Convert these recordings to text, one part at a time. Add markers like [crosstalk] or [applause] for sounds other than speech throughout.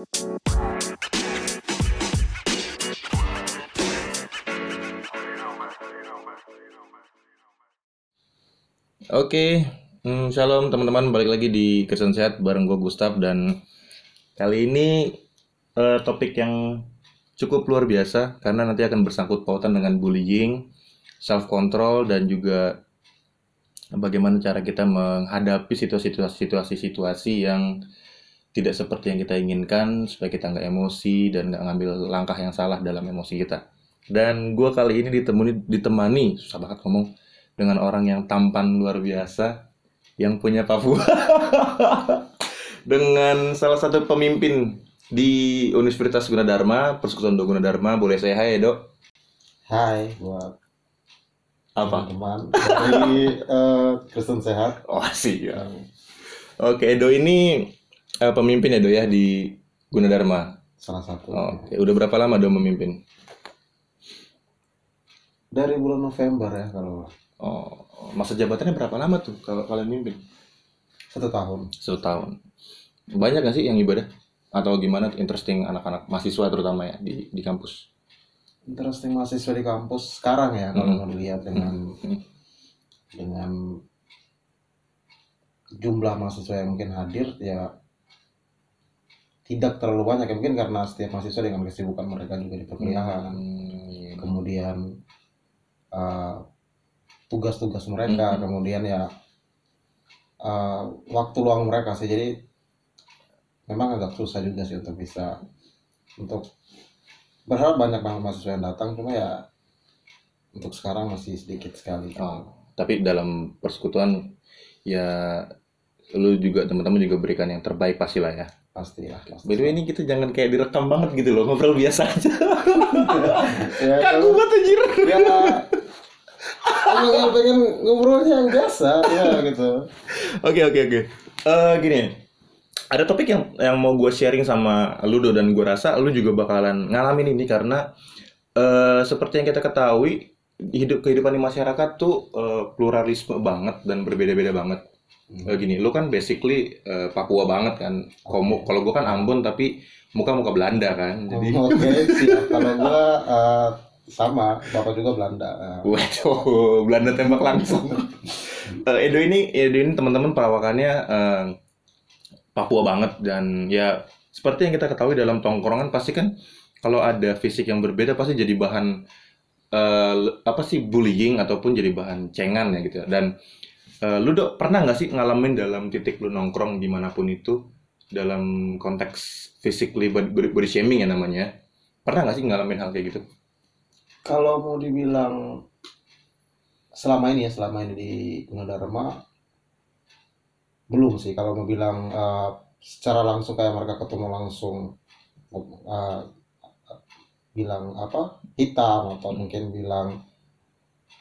Oke, hmm, shalom teman-teman, balik lagi di Kristen Sehat bareng gue Gustaf dan kali ini eh, topik yang cukup luar biasa karena nanti akan bersangkut pautan dengan bullying, self control dan juga bagaimana cara kita menghadapi situasi-situasi yang tidak seperti yang kita inginkan supaya kita nggak emosi dan nggak ngambil langkah yang salah dalam emosi kita. Dan gue kali ini ditemani, ditemani susah banget ngomong dengan orang yang tampan luar biasa yang punya Papua [laughs] dengan salah satu pemimpin di Universitas Gunadarma, Persekutuan Do Gunadarma. Boleh saya hai, Dok? Hai buat Apa? teman-teman dari eh, Kristen Sehat. Oh, sih ya. Oke, Edo ini eh, pemimpin ya, Do ya di Gunadarma. Salah satu. Oke, udah berapa lama Do memimpin? Dari bulan November ya kalau Oh, masa jabatannya berapa lama tuh kalau kalian mimpin? satu tahun. Satu tahun. Banyak gak sih yang ibadah? Atau gimana interesting anak-anak mahasiswa terutama ya di di kampus? Interesting mahasiswa di kampus sekarang ya kalau Hmm. mau dilihat dengan Hmm. dengan jumlah mahasiswa yang mungkin hadir ya tidak terlalu banyak ya mungkin karena setiap mahasiswa dengan kesibukan mereka juga di perkuliahan. Hmm, kemudian uh, tugas-tugas mereka Mhm. kemudian ya uh, waktu luang mereka sih. Jadi memang agak susah juga sih untuk bisa untuk berharap banyak banget mahasiswa yang datang. Cuma ya untuk sekarang masih sedikit sekali. Oh, tapi dalam persekutuan ya lu juga teman-teman juga berikan yang terbaik pastilah ya. Pasti lah pasti. By the way ini kita jangan kayak direkam banget gitu loh, ngobrol biasa aja. [laughs] ya, Kaku banget anjir. ya yang pengen ngobrolnya yang biasa ya gitu Oke oke oke. Eh gini, ada topik yang yang mau gue sharing sama Ludo dan gue rasa lu juga bakalan ngalamin ini karena eh seperti yang kita ketahui hidup kehidupan di masyarakat tuh eh, pluralisme banget dan berbeda-beda banget. Eh, gini, lu kan basically eh, Papua banget kan. Komo, kalau gue kan Ambon tapi muka-muka Belanda kan. Jadi Oh, Oke, [laughs] siap. Kalau gua eh, sama, bapak juga Belanda. Eh, Waduh, Belanda tembak langsung. [laughs] Eh, Edo ini, Edo ini teman-teman perawakannya eh, Papua banget dan ya seperti yang kita ketahui dalam tongkrongan pasti kan kalau ada fisik yang berbeda pasti jadi bahan le- apa sih bullying ataupun jadi bahan cengan ya gitu. Dan eh, lu dok pernah nggak sih ngalamin dalam titik lu nongkrong di mana pun itu dalam konteks physically body, body shaming ya namanya? Pernah nggak sih ngalamin hal kayak gitu? Kalau mau dibilang selama ini ya, selama ini di Gunadarma belum sih. Kalau mau bilang eh, secara langsung kayak mereka ketemu langsung eh, bilang apa hitam atau mungkin bilang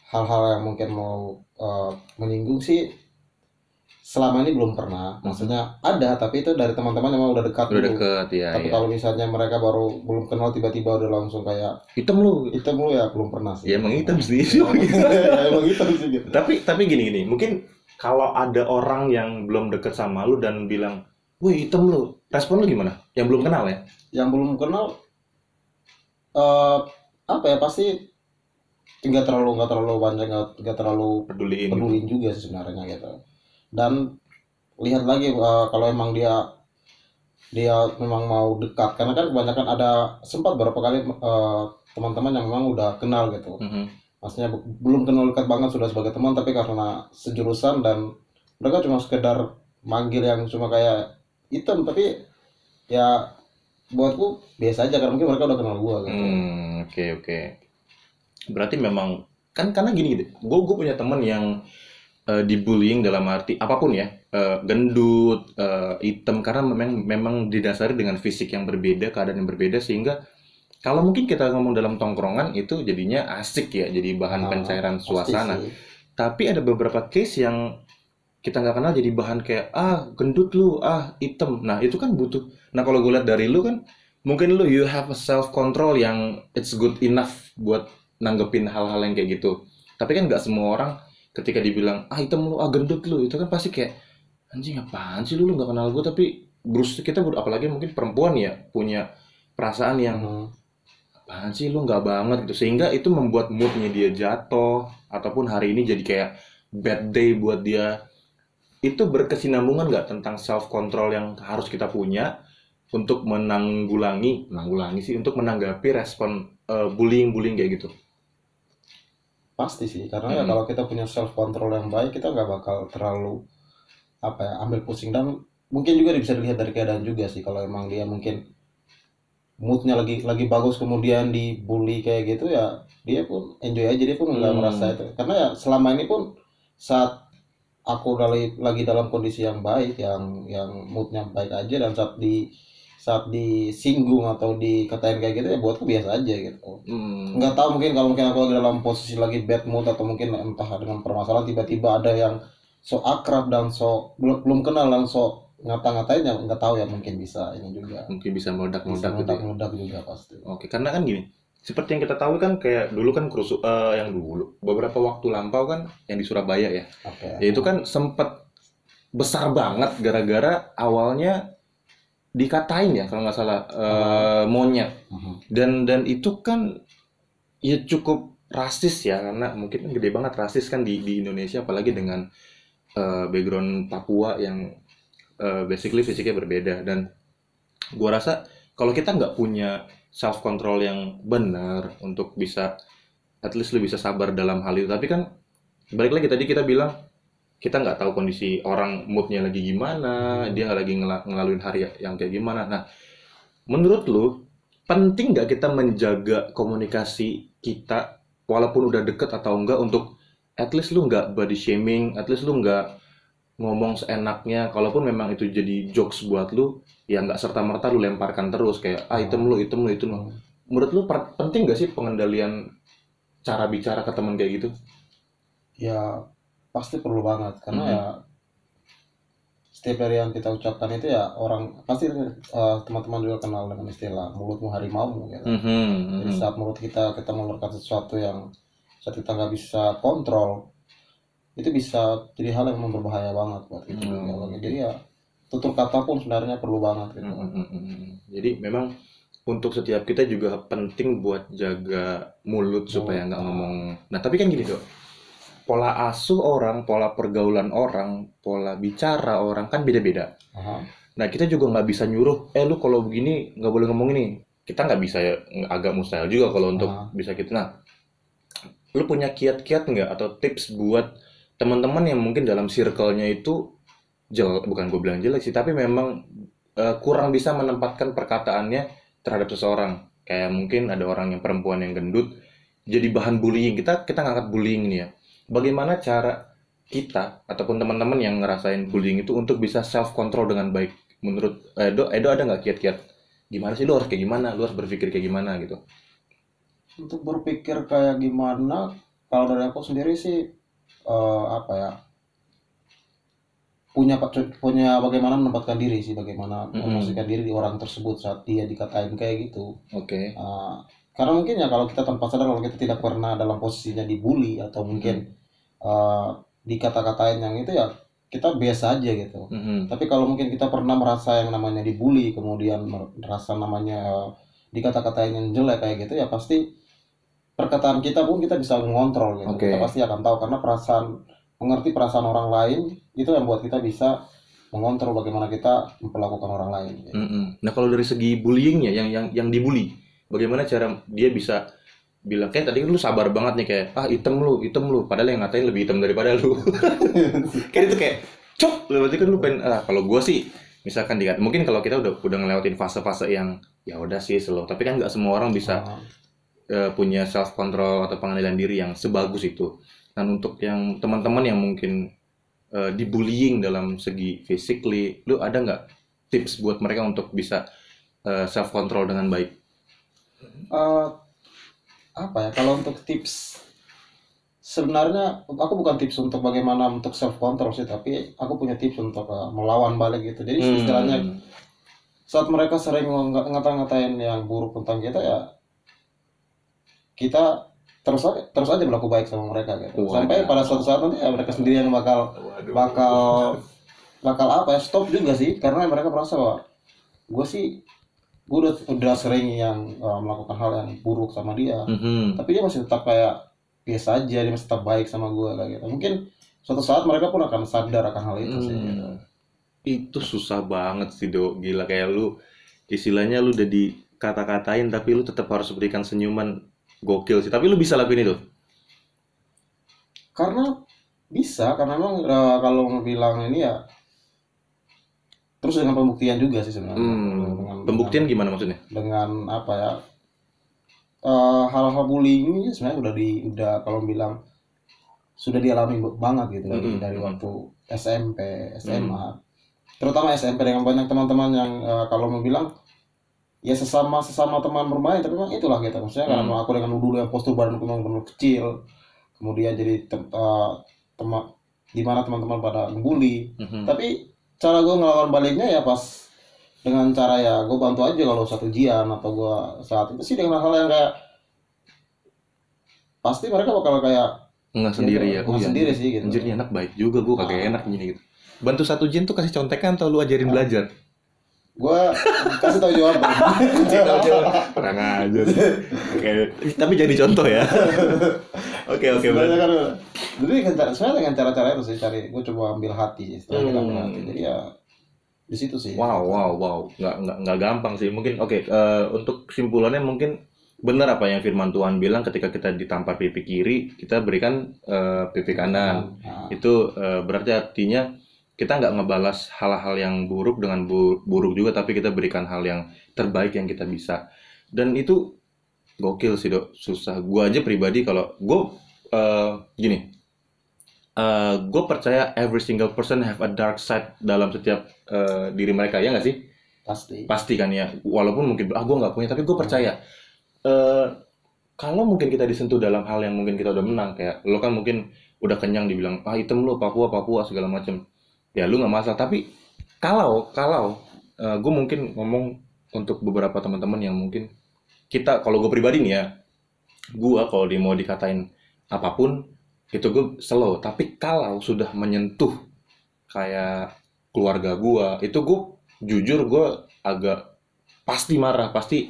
hal-hal yang mungkin mau eh, menyinggung sih selama ini belum pernah. Maksudnya ada, tapi itu dari teman-teman yang memang udah dekat Udah dulu. deket ya. Tapi ya. kalau misalnya mereka baru belum kenal tiba-tiba udah langsung kayak Hitam lu. hitam lu ya belum pernah sih. Ya emang hitam sih. [laughs] ya, [laughs] emang hitam sih gitu. tapi tapi gini gini, mungkin kalau ada orang yang belum deket sama lu dan bilang, "Wih, hitam lu." Respon lu gimana? Yang belum kenal ya? Yang belum kenal eh apa ya pasti nggak terlalu nggak terlalu banyak nggak terlalu Peduliin gitu. pedulin juga sih sebenarnya gitu. Dan lihat lagi eh, kalau emang dia dia memang mau dekat karena kan kebanyakan ada sempat beberapa kali eh, teman-teman yang memang udah kenal gitu. Mhm. maksudnya bu- belum kenal dekat banget sudah sebagai teman tapi karena sejurusan dan mereka cuma sekedar manggil yang cuma kayak hitam tapi ya buatku biasa aja karena mungkin mereka udah kenal gua gitu. Hmm, oke oke. Berarti memang kan karena gini, gue gue punya temen yang eh, dibullying dalam arti apa pun ya, eh, gendut, eh, hitam karena memang memang didasari dengan fisik yang berbeda, keadaan yang berbeda sehingga kalau mungkin kita ngomong dalam tongkrongan itu jadinya asik ya, jadi bahan Nah, pencairan suasana. Tapi ada beberapa case yang kita nggak kenal jadi bahan kayak ah gendut lu, ah hitam. Nah itu kan butuh. Nah kalau gue lihat dari lu kan mungkin lu you have a self control yang it's good enough buat nanggepin hal-hal yang kayak gitu. Tapi kan nggak semua orang ketika dibilang ah hitam lu, ah gendut lu, itu kan pasti kayak anjing apaan sih lu? Lu nggak kenal gue tapi Bruce kita ber- apalagi mungkin perempuan ya punya perasaan yang Mhm. apaan sih lu? Nggak banget gitu. Sehingga itu membuat moodnya dia jatuh ataupun hari ini jadi kayak bad day buat dia. Itu berkesinambungan nggak tentang self control yang harus kita punya untuk menanggulangi menanggulangi sih untuk menanggapi respon bullying bullying kayak gitu pasti sih karena ya Mhm. kalau kita punya self control yang baik kita nggak bakal terlalu apa ya ambil pusing dan mungkin juga bisa dilihat dari keadaan juga sih kalau emang dia mungkin moodnya lagi lagi bagus kemudian dibully kayak gitu ya dia pun enjoy aja dia pun nggak Hmm. merasa itu karena ya selama ini pun saat aku lagi lagi dalam kondisi yang baik yang yang moodnya baik aja dan saat di saat disinggung atau dikatain kayak gitu ya buatku biasa aja gitu. Hmm. nggak tahu mungkin kalau mungkin aku lagi dalam posisi lagi bad mood atau mungkin entah dengan permasalahan tiba-tiba ada yang so akrab dan so belum belum kenal dan so ngata-ngatain ya nggak tahu ya mungkin bisa ini juga. Mungkin bisa bisa meledak-meledak gitu ya. meledak-meledak juga pasti. Oke, karena kan gini, seperti yang kita tahu kan kayak dulu kan kerusu eh, yang dulu beberapa waktu lampau kan yang di Surabaya ya, oke. Ya itu kan sempat besar banget gara-gara awalnya dikatain ya kalau nggak salah eh, monyet. Mhm. dan dan itu kan ya cukup rasis ya karena mungkin kan gede banget rasis kan di di Indonesia apalagi dengan eh, background Papua yang eh, basically fisiknya berbeda. Dan gua rasa kalau kita nggak punya self control yang benar untuk bisa at least lu bisa sabar dalam hal itu. Tapi kan balik lagi tadi kita bilang kita nggak tahu kondisi orang moodnya lagi gimana Hmm. dia lagi ngela- ngelaluin hari yang kayak gimana. Nah menurut lu penting nggak kita menjaga komunikasi kita walaupun udah deket atau enggak untuk at least lu nggak body shaming at least lu nggak ngomong seenaknya kalaupun memang itu jadi jokes buat lu ya nggak serta merta lu lemparkan terus kayak ah item lu item lu itu lu. Menurut lu penting nggak sih pengendalian cara bicara ke teman kayak gitu? Ya pasti perlu banget karena Mhm. ya setiap hari yang kita ucapkan itu ya orang pasti eh, teman-teman juga kenal dengan istilah mulutmu harimaumu ya kan? Mhm, Jadi saat mulut kita kita mengeluarkan sesuatu yang saat kita nggak bisa kontrol, itu bisa jadi hal yang berbahaya banget buat kita Hmm. juga. Bang. Jadi ya tutur kata pun sebenarnya perlu banget gitu. Mhm, mhm. Jadi memang untuk setiap kita juga penting buat jaga mulut supaya nggak ngomong. Nah tapi kan gini dok, pola asuh orang, pola pergaulan orang, pola bicara orang kan beda-beda. Nah kita juga nggak bisa nyuruh, eh lu kalau begini nggak boleh ngomong ini. Kita nggak bisa ya, agak mustahil juga kalau untuk Ah. bisa gitu. Nah, lu punya kiat-kiat nggak atau tips buat teman-teman yang mungkin dalam circle-nya itu jel, bukan gue bilang jelek sih, tapi memang eh, kurang bisa menempatkan perkataannya terhadap seseorang. Kayak mungkin ada orang yang perempuan yang gendut, jadi bahan bullying. Kita kita ngangkat bullying ini ya. Bagaimana cara kita ataupun teman-teman yang ngerasain bullying itu untuk bisa self control dengan baik? Menurut Edo, Edo ada nggak kiat-kiat? Gimana sih lu harus kayak gimana? Lu harus berpikir kayak gimana gitu? Untuk berpikir kayak gimana, kalau dari aku sendiri sih eh, apa ya punya punya bagaimana menempatkan diri sih, bagaimana Mhm. memposisikan diri di orang tersebut saat dia dikatain kayak gitu. Oke. Uh, karena mungkin ya kalau kita tanpa sadar kalau kita tidak pernah dalam posisinya dibully atau mungkin uh, dikata-katain yang itu ya kita biasa aja gitu. Mhm. Tapi kalau mungkin kita pernah merasa yang namanya dibully, kemudian merasa namanya uh, dikata-katain yang jelek kayak gitu ya pasti perkataan kita pun kita bisa mengontrol gitu. Oke. Kita pasti akan tahu karena perasaan mengerti perasaan orang lain itu yang buat kita bisa mengontrol bagaimana kita memperlakukan orang lain. gitu. Mhm. Nah kalau dari segi bullyingnya, yang yang yang dibully, bagaimana cara dia bisa bilang kayak tadi kan lu sabar banget nih kayak ah item lu, item lu, padahal yang ngatain lebih hitam daripada lu. [laughs] kan itu kayak cok, berarti kan lu pengen ah kalau gua sih misalkan dikat mungkin kalau kita udah udah ngelewatin fase-fase yang ya udah sih slow, tapi kan nggak semua orang bisa Uh, eh, punya self control atau pengendalian diri yang sebagus itu. Dan untuk yang teman-teman yang mungkin eh, dibullying dalam segi physically, lu ada nggak tips buat mereka untuk bisa self control dengan baik? Eh, apa ya kalau untuk tips sebenarnya aku bukan tips untuk bagaimana untuk self control sih tapi aku punya tips untuk eh, melawan balik gitu jadi Hmm. istilahnya saat mereka sering ngata- ngata-ngatain yang buruk tentang kita ya kita terus aja terus aja berlaku baik sama mereka gitu Waduh. sampai pada suatu saat nanti ya mereka sendiri yang bakal bakal bakal apa ya stop juga sih karena mereka merasa bahwa gue sih gue udah udah sering yang uh, melakukan hal yang buruk sama dia Mhm. tapi dia masih tetap kayak biasa aja dia masih tetap baik sama gue kayak gitu mungkin suatu saat mereka pun akan sadar akan hal itu sih Hmm. gitu. Itu susah banget sih, Do. Gila kayak lu istilahnya lu udah dikata-katain tapi lu tetap harus berikan senyuman gokil sih. Tapi lu bisa lakuin itu. karena bisa karena memang uh, kalau bilang ini ya terus dengan pembuktian juga sih sebenarnya Hmm. Dengan- Pembuktian gimana maksudnya? dengan apa ya eh, hal-hal bullying ini sebenarnya udah di udah kalau bilang sudah dialami banget gitu dari Mm-mm. dari waktu SMP SMA terutama SMP dengan banyak teman-teman yang eh, kalau mau bilang ya sesama sesama teman bermain tapi memang itulah gitu maksudnya Hmm. karena aku dengan dulu yang postur badanku memang benar kecil kemudian jadi tem- eh, tema di mana teman-teman pada ngebully Mhm. tapi cara gue ngelawan baliknya ya pas dengan cara ya gue bantu aja kalau satu ujian atau gue saat itu sih dengan hal yang kayak pasti mereka bakal kayak Nggak sendiri ya. nggak sendiri sih gitu Anjir, anak baik juga. Gue kagak Ah. enak gini gitu. Bantu satu jin tuh kasih contekan atau lu ajarin belajar? gue kasih tahu [laughs] jawaban Kurang aja sih. [laughs] Oke, tapi jadi contoh ya. [laughs] Oke, oke, kan jadi dengan cara sebenarnya dengan cara-cara itu sih cari gue coba ambil hati setelah kita ambil Hmm. hati jadi ya di situ sih Wow, wow, wow. Nggak, nggak, nggak gampang sih. Mungkin, oke, eh, untuk kesimpulannya mungkin benar apa yang firman Tuhan bilang ketika kita ditampar pipi kiri, kita berikan eh, pipi kanan. Nah, Itu eh, berarti artinya kita nggak ngebalas hal-hal yang buruk dengan bu- buruk juga, tapi kita berikan hal yang terbaik yang kita bisa. Dan itu gokil sih, Dok. Susah. Gua aja pribadi kalau gue gini, eh gue percaya every single person have a dark side dalam setiap eh, diri mereka, ya nggak sih? pasti Pasti kan ya. Walaupun mungkin ah gue nggak punya, tapi gue percaya. eh kalau mungkin kita disentuh dalam hal yang mungkin kita udah menang, kayak lo kan mungkin udah kenyang dibilang ah item lo Papua Papua segala macem ya lu nggak masalah tapi kalau kalau gue mungkin ngomong untuk beberapa teman-teman yang mungkin kita kalau gue pribadi nih ya gue kalau dia mau dikatain apa pun itu gue slow. Tapi kalau sudah menyentuh kayak keluarga gue itu gue jujur gue agak pasti marah. Pasti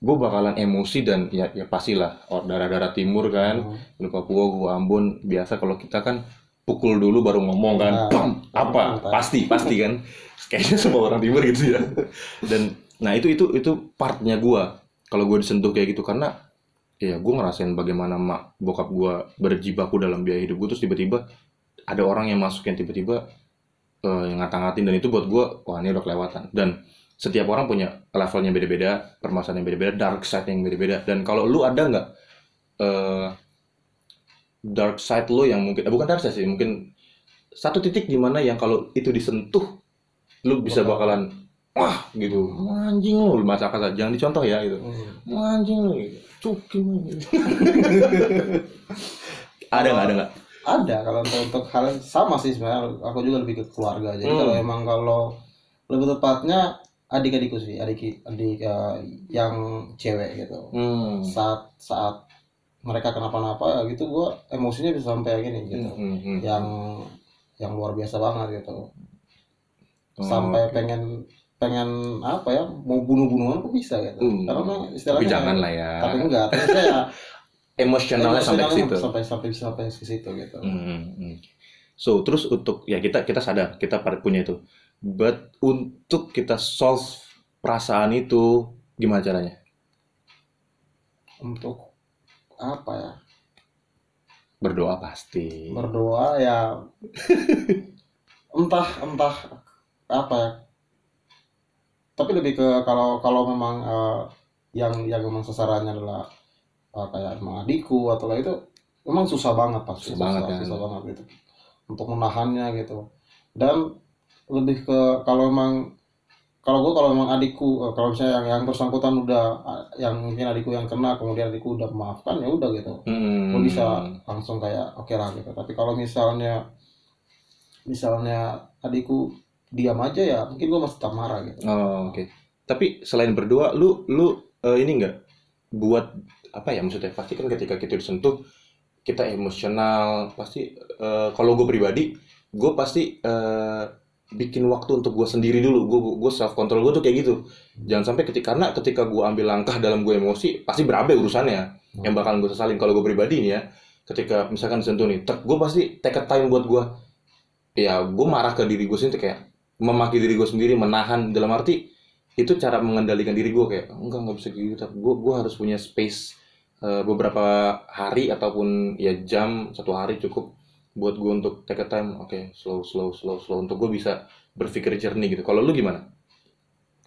gue bakalan emosi dan ya ya pastilah oh, darah-darah timur kan. Hmm. lu Papua gua Ambon biasa kalau kita kan pukul dulu baru ngomong kan Nah, Bam! apa? Nah. pasti pasti kan. [laughs] Kayaknya semua orang timur gitu ya. Dan nah itu itu itu partnya gua kalau gua disentuh kayak gitu karena ya gua ngerasain bagaimana mak bokap gua berjibaku dalam biaya hidup gua terus tiba-tiba ada orang yang masuk yang tiba-tiba eh, yang ngata-ngatin dan itu buat gua wah ini udah kelewatan. Dan setiap orang punya levelnya beda-beda permasalahan yang beda-beda dark side yang beda-beda. Dan kalau lu ada nggak eh, dark side lo yang mungkin eh, bukan dark side sih mungkin satu titik di mana yang kalau itu disentuh lu bisa Bakal- bakalan wah gitu anjing lu masa kata jangan dicontoh ya gitu Hmm. anjing lu cuki lu gitu. [laughs] ada nggak ada nggak ada kalau untuk, untuk hal yang sama sih sebenarnya aku juga lebih ke keluarga jadi Hmm. kalau emang kalau lebih tepatnya adik-adikku sih adik adik eh, yang cewek gitu hmm. saat saat mereka kenapa-napa gitu gua emosinya bisa sampai gini gitu Hmm, hmm, hmm. yang yang luar biasa banget gitu Oh, sampai oke. pengen pengen apa ya mau bunuh-bunuhan kok bisa gitu Hmm. karena memang tapi istilahnya jangan lah ya tapi enggak tapi saya [laughs] emosionalnya sampai ke situ sampai sampai sampai ke situ gitu Hmm, hmm. So, terus untuk ya kita kita sadar kita punya itu. But untuk kita solve perasaan itu gimana caranya? untuk apa ya Berdoa pasti. berdoa ya [laughs] entah entah apa ya tapi lebih ke kalau kalau memang eh, yang yang memang sasarannya adalah eh, kayak emang adikku atau kayak itu memang susah banget pasti Susah banget, kan? susah banget gitu. Untuk menahannya gitu. Dan lebih ke kalau memang kalau gue kalau memang adikku eh, kalau misalnya yang yang bersangkutan udah yang mungkin adikku yang kena kemudian adikku udah memaafkan ya udah gitu. Hmm. gue bisa langsung kayak oke lah gitu. Tapi kalau misalnya misalnya adikku diam aja ya mungkin gue masih tetap marah gitu. Oh, oke. Tapi selain berdoa, lu lu eh, ini enggak buat apa ya maksudnya? Pasti kan ketika kita disentuh kita emosional, pasti eh, kalau gue pribadi, gue pasti eh, bikin waktu untuk gue sendiri dulu. Gue gue self control gue tuh kayak gitu. Jangan sampai ketika karena ketika gue ambil langkah dalam gue emosi pasti berabe urusannya yang bakal gue sesalin. Kalau gue pribadi nih ya ketika misalkan disentuh nih gue pasti take a time buat gue ya gue marah ke diri gue sendiri kayak memaki diri gue sendiri menahan dalam arti itu cara mengendalikan diri gue kayak enggak nggak bisa gitu tapi gue gue harus punya space eh, beberapa hari ataupun ya jam satu hari cukup buat gue untuk take a time oke slow slow slow slow untuk gue bisa berpikir jernih gitu. Kalau lu gimana?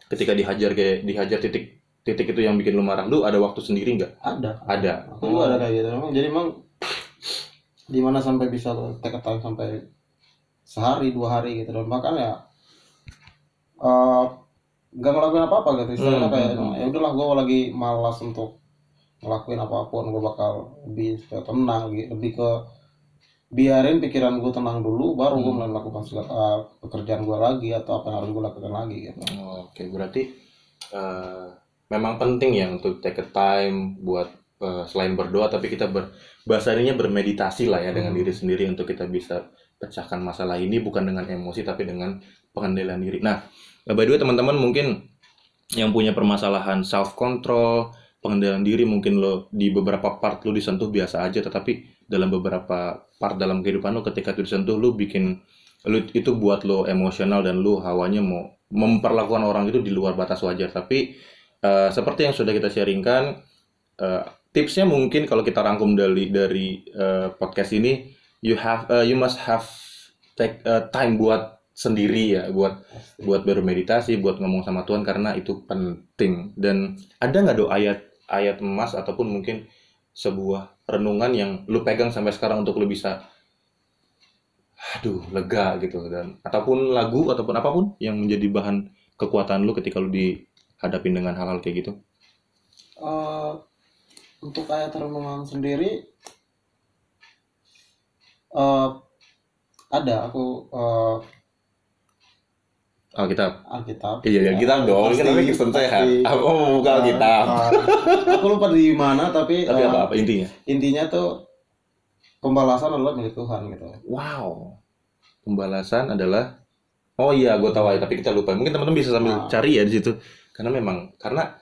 Ketika dihajar kayak dihajar titik titik itu yang bikin lu marah lu ada waktu sendiri nggak? Ada. Ada. Aku juga ada kayak gitu emang jadi emang di mana sampai bisa take a time sampai sehari dua hari gitu dan bahkan ya eh, nggak ngelakuin apa apa gitu istilahnya Hmm, kayak hmm, ya udahlah gue lagi malas untuk ngelakuin apa pun gue bakal lebih tenang gitu lebih ke biarin pikiran gue tenang dulu baru gue Hmm. mulai melakukan segala eh, pekerjaan gue lagi atau apa yang harus gue lakukan lagi gitu Oke, berarti eh, memang penting ya untuk take a time buat eh, selain berdoa, tapi kita ber, bahasa ininya bermeditasi lah ya dengan Hmm. diri sendiri untuk kita bisa pecahkan masalah ini bukan dengan emosi tapi dengan pengendalian diri. Nah, eh, by the way teman-teman mungkin yang punya permasalahan self control, pengendalian diri mungkin lo di beberapa part lo disentuh biasa aja, tetapi dalam beberapa part dalam kehidupan lo ketika itu disentuh lo bikin lu itu buat lo emosional dan lu hawanya mau memperlakukan orang itu di luar batas wajar. Tapi eh, seperti yang sudah kita sharingkan eh, tipsnya mungkin kalau kita rangkum dari dari eh, podcast ini you have eh, you must have take eh, time buat sendiri ya buat buat bermeditasi buat ngomong sama Tuhan karena itu penting. Dan ada nggak do ayat ayat emas ataupun mungkin sebuah renungan yang lu pegang sampai sekarang untuk lu bisa aduh lega gitu. Dan ataupun lagu ataupun apa pun yang menjadi bahan kekuatan lu ketika lu dihadapin dengan hal-hal kayak gitu? Eh, untuk ayat renungan sendiri eh ada. Aku eh, Alkitab. Alkitab. iya iya Alkitab dong. Kan namanya Kristen sehat. pasti. aku mau buka Alkitab? Eh, eh, aku lupa di mana tapi, tapi eh, apa apa intinya? intinya tuh pembalasan adalah milik Tuhan gitu. wow. Pembalasan adalah oh iya gue tahu ya tapi kita lupa. Mungkin teman-teman bisa sambil Ah. cari ya di situ. Karena memang karena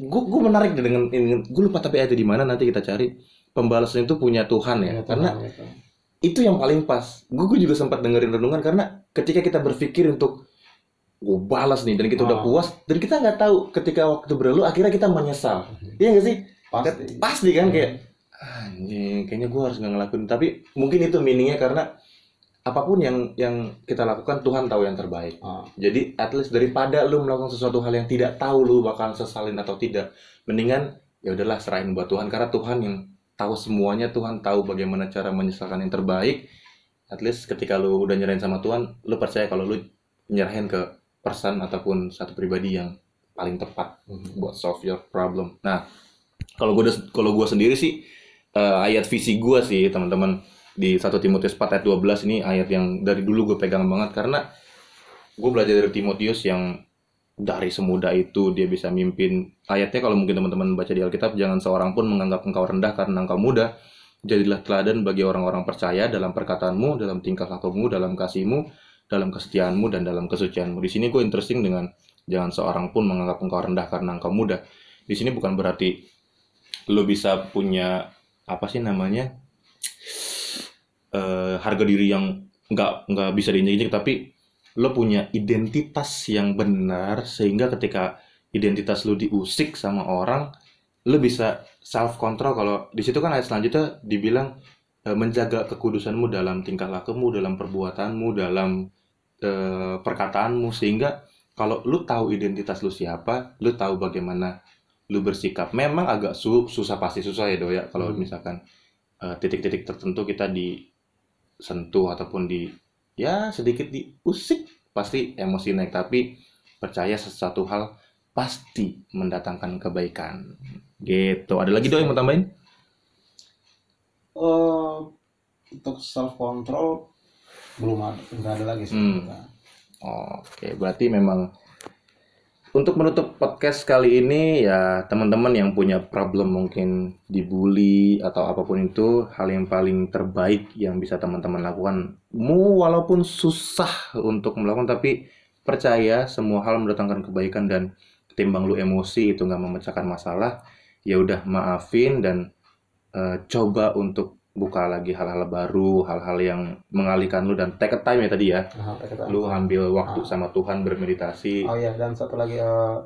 gue gue menarik dengan ini. Gue lupa tapi ada di mana nanti kita cari. Pembalasan itu punya Tuhan ya. Ya, Tuhan, karena gitu. Itu yang paling pas. Gue juga sempat dengerin renungan karena ketika kita berpikir untuk gue balas nih dan kita udah Ah. puas dan kita nggak tahu ketika waktu berlalu akhirnya kita menyesal. Iya nggak sih? Pasti. pasti. Kan kayak anjing kayaknya gue harus nggak ngelakuin. Tapi mungkin itu meaningnya karena apa pun yang yang kita lakukan Tuhan tahu yang terbaik. Ah, jadi at least daripada lu melakukan sesuatu hal yang tidak tahu lu bakal sesalin atau tidak mendingan ya udahlah serahin buat Tuhan karena Tuhan yang tahu semuanya Tuhan tahu bagaimana cara menyesalkan yang terbaik at least ketika lu udah nyerahin sama Tuhan lu percaya kalau lu nyerahin ke person ataupun satu pribadi yang paling tepat mhm. buat solve your problem. Nah, kalau gue kalau gue sendiri sih eh, ayat visi gue sih teman-teman di 1 Timotius 4 ayat 12 ini ayat yang dari dulu gue pegang banget karena gue belajar dari Timotius yang dari semuda itu dia bisa mimpin ayatnya. Kalau mungkin teman-teman baca di Alkitab jangan seorang pun menganggap engkau rendah karena engkau muda jadilah teladan bagi orang-orang percaya dalam perkataanmu dalam tingkah lakumu dalam kasihmu dalam kesetiaanmu dan dalam kesucianmu. Di sini gue interesting dengan jangan seorang pun menganggap engkau rendah karena engkau muda di sini bukan berarti lo bisa punya apa sih namanya eh, harga diri yang nggak nggak bisa diinjek-injek tapi lo punya identitas yang benar sehingga ketika identitas lo diusik sama orang lo bisa self control kalau di situ kan ayat selanjutnya dibilang eh, menjaga kekudusanmu dalam tingkah lakumu dalam perbuatanmu dalam eh, perkataanmu. Sehingga kalau lu tahu identitas lu siapa lu tahu bagaimana lu bersikap. Memang agak su- susah pasti susah ya do ya. Kalau Hmm. misalkan eh, titik-titik tertentu kita disentuh ataupun di ya sedikit diusik pasti emosi naik tapi percaya sesuatu hal pasti mendatangkan kebaikan gitu ada lagi do yang mau tambahin Eh, untuk self control belum ada, nggak ada lagi sih. Hmm. Oke, berarti memang untuk menutup podcast kali ini ya teman-teman yang punya problem mungkin dibully atau apa pun itu hal yang paling terbaik yang bisa teman-teman lakukan. Mu walaupun susah untuk melakukan tapi percaya semua hal mendatangkan kebaikan dan ketimbang lu emosi itu nggak memecahkan masalah ya udah maafin dan eh, coba untuk buka lagi hal-hal baru hal-hal yang mengalihkan lu dan take a time ya tadi ya kita- lu ambil waktu Ah. sama Tuhan bermeditasi Oh iya, dan satu lagi eh,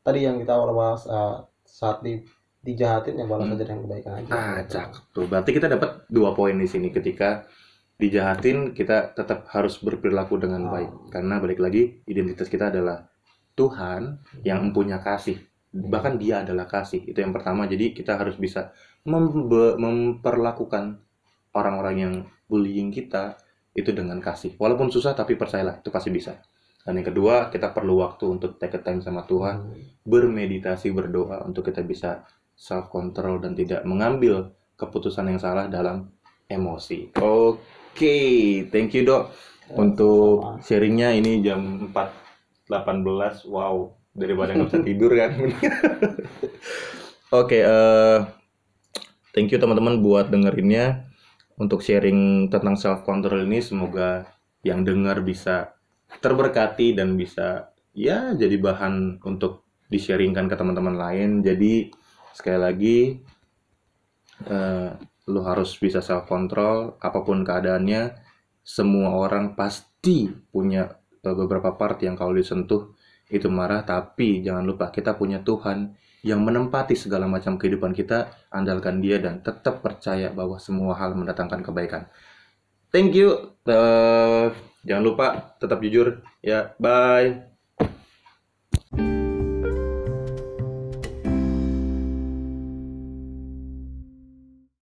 tadi yang kita awal bahas eh, saat di dijahatin ya balas Hmm. aja dengan kebaikan aja. Ah, cakep tuh. Berarti kita dapat dua poin di sini ketika dijahatin kita tetap harus berperilaku dengan Ah. baik karena balik lagi identitas kita adalah Tuhan yang mempunyai kasih. Bahkan Dia adalah kasih. Itu yang pertama. Jadi kita harus bisa membe- memperlakukan orang-orang yang bullying kita itu dengan kasih. Walaupun susah tapi percayalah itu pasti bisa. Dan yang kedua, kita perlu waktu untuk take a time sama Tuhan Hmm. bermeditasi berdoa untuk kita bisa self control dan tidak mengambil keputusan yang salah dalam emosi. Oke, thank you dok Ya, untuk sharingnya ini jam 4.18 wow daripada nggak bisa tidur kan. [laughs] Oke, eh, thank you teman-teman buat dengerinnya untuk sharing tentang self control ini semoga yang dengar bisa terberkati dan bisa ya jadi bahan untuk di-sharingkan ke teman-teman lain. Jadi sekali lagi eh, lu harus bisa self control apa pun keadaannya. Semua orang pasti punya eh, beberapa part yang kalau disentuh itu marah, tapi jangan lupa kita punya Tuhan yang menempati segala macam kehidupan kita, andalkan Dia dan tetap percaya bahwa semua hal mendatangkan kebaikan. Thank you. Eh, jangan lupa tetap jujur ya. Bye.